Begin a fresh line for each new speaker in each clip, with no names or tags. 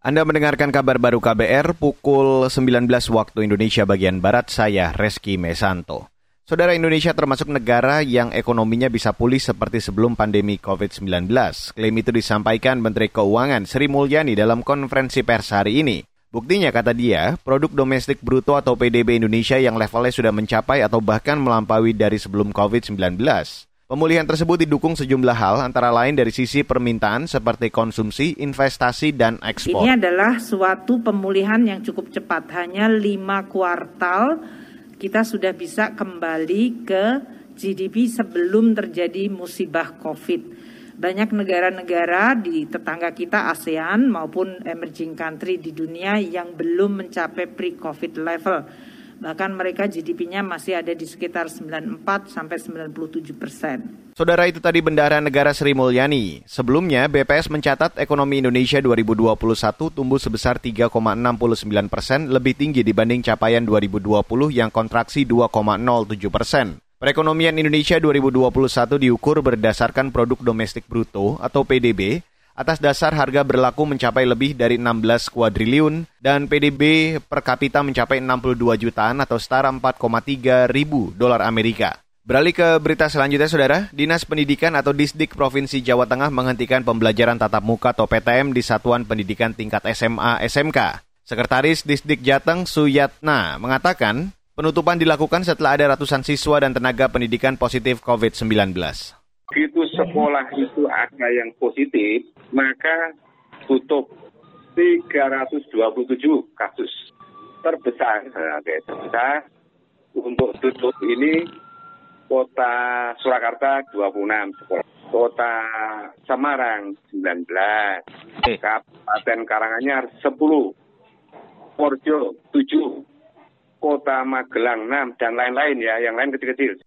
Anda mendengarkan kabar baru KBR pukul 19 waktu Indonesia bagian Barat, saya Reski Mesanto. Saudara Indonesia termasuk negara yang ekonominya bisa pulih seperti sebelum pandemi COVID-19. Klaim itu disampaikan Menteri Keuangan Sri Mulyani dalam konferensi pers hari ini. Buktinya kata dia, produk domestik bruto atau PDB Indonesia yang levelnya sudah mencapai atau bahkan melampaui dari sebelum COVID-19. Pemulihan tersebut didukung sejumlah hal, antara lain dari sisi permintaan seperti konsumsi, investasi, dan ekspor.
Ini adalah suatu pemulihan yang cukup cepat. Hanya lima kuartal kita sudah bisa kembali ke GDP sebelum terjadi musibah COVID. Banyak negara-negara di tetangga kita ASEAN maupun emerging country di dunia yang belum mencapai pre-COVID level Bahkan mereka GDP-nya masih ada di sekitar 94 sampai 97 persen.
Saudara itu tadi Bendara Negara Sri Mulyani. Sebelumnya, BPS mencatat ekonomi Indonesia 2021 tumbuh sebesar 3,69 persen, lebih tinggi dibanding capaian 2020 yang kontraksi 2,07 persen. Perekonomian Indonesia 2021 diukur berdasarkan produk domestik bruto atau PDB atas dasar harga berlaku mencapai lebih dari 16 kuadriliun dan PDB per kapita mencapai 62 jutaan atau setara 4,3 ribu dolar Amerika. Beralih ke berita selanjutnya, Saudara. Dinas Pendidikan atau Disdik Provinsi Jawa Tengah menghentikan pembelajaran tatap muka atau PTM di Satuan Pendidikan Tingkat SMA SMK. Sekretaris Disdik Jateng Suyatna mengatakan, penutupan dilakukan setelah ada ratusan siswa dan tenaga pendidikan positif COVID-19
begitu sekolah itu ada yang positif, maka tutup 327 kasus terbesar. Nah, terbesar untuk tutup ini kota Surakarta 26 sekolah. Kota Semarang 19, Kabupaten Karanganyar 10, Porjo 7, Kota Magelang 6, dan lain-lain ya, yang lain kecil-kecil.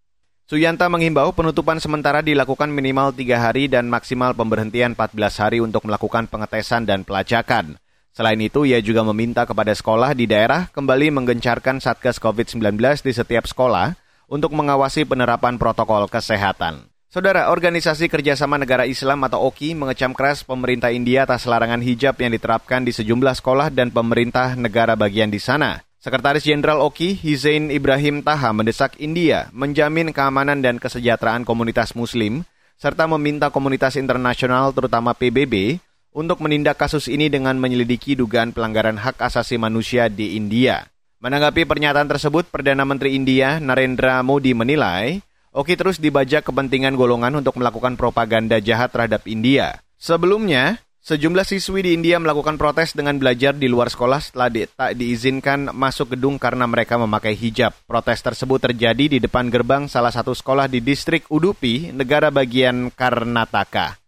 Suyanta menghimbau penutupan sementara dilakukan minimal tiga hari dan maksimal pemberhentian 14 hari untuk melakukan pengetesan dan pelacakan. Selain itu, ia juga meminta kepada sekolah di daerah kembali menggencarkan Satgas COVID-19 di setiap sekolah untuk mengawasi penerapan protokol kesehatan. Saudara, Organisasi Kerjasama Negara Islam atau OKI mengecam keras pemerintah India atas larangan hijab yang diterapkan di sejumlah sekolah dan pemerintah negara bagian di sana. Sekretaris Jenderal OKI, Hizain Ibrahim Taha mendesak India menjamin keamanan dan kesejahteraan komunitas muslim, serta meminta komunitas internasional terutama PBB untuk menindak kasus ini dengan menyelidiki dugaan pelanggaran hak asasi manusia di India. Menanggapi pernyataan tersebut, Perdana Menteri India Narendra Modi menilai, OKI terus dibajak kepentingan golongan untuk melakukan propaganda jahat terhadap India. Sebelumnya, Sejumlah siswi di India melakukan protes dengan belajar di luar sekolah setelah di, tak diizinkan masuk gedung karena mereka memakai hijab. Protes tersebut terjadi di depan gerbang salah satu sekolah di distrik Udupi, negara bagian Karnataka.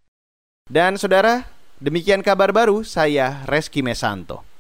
Dan saudara, demikian kabar baru saya Reski Mesanto.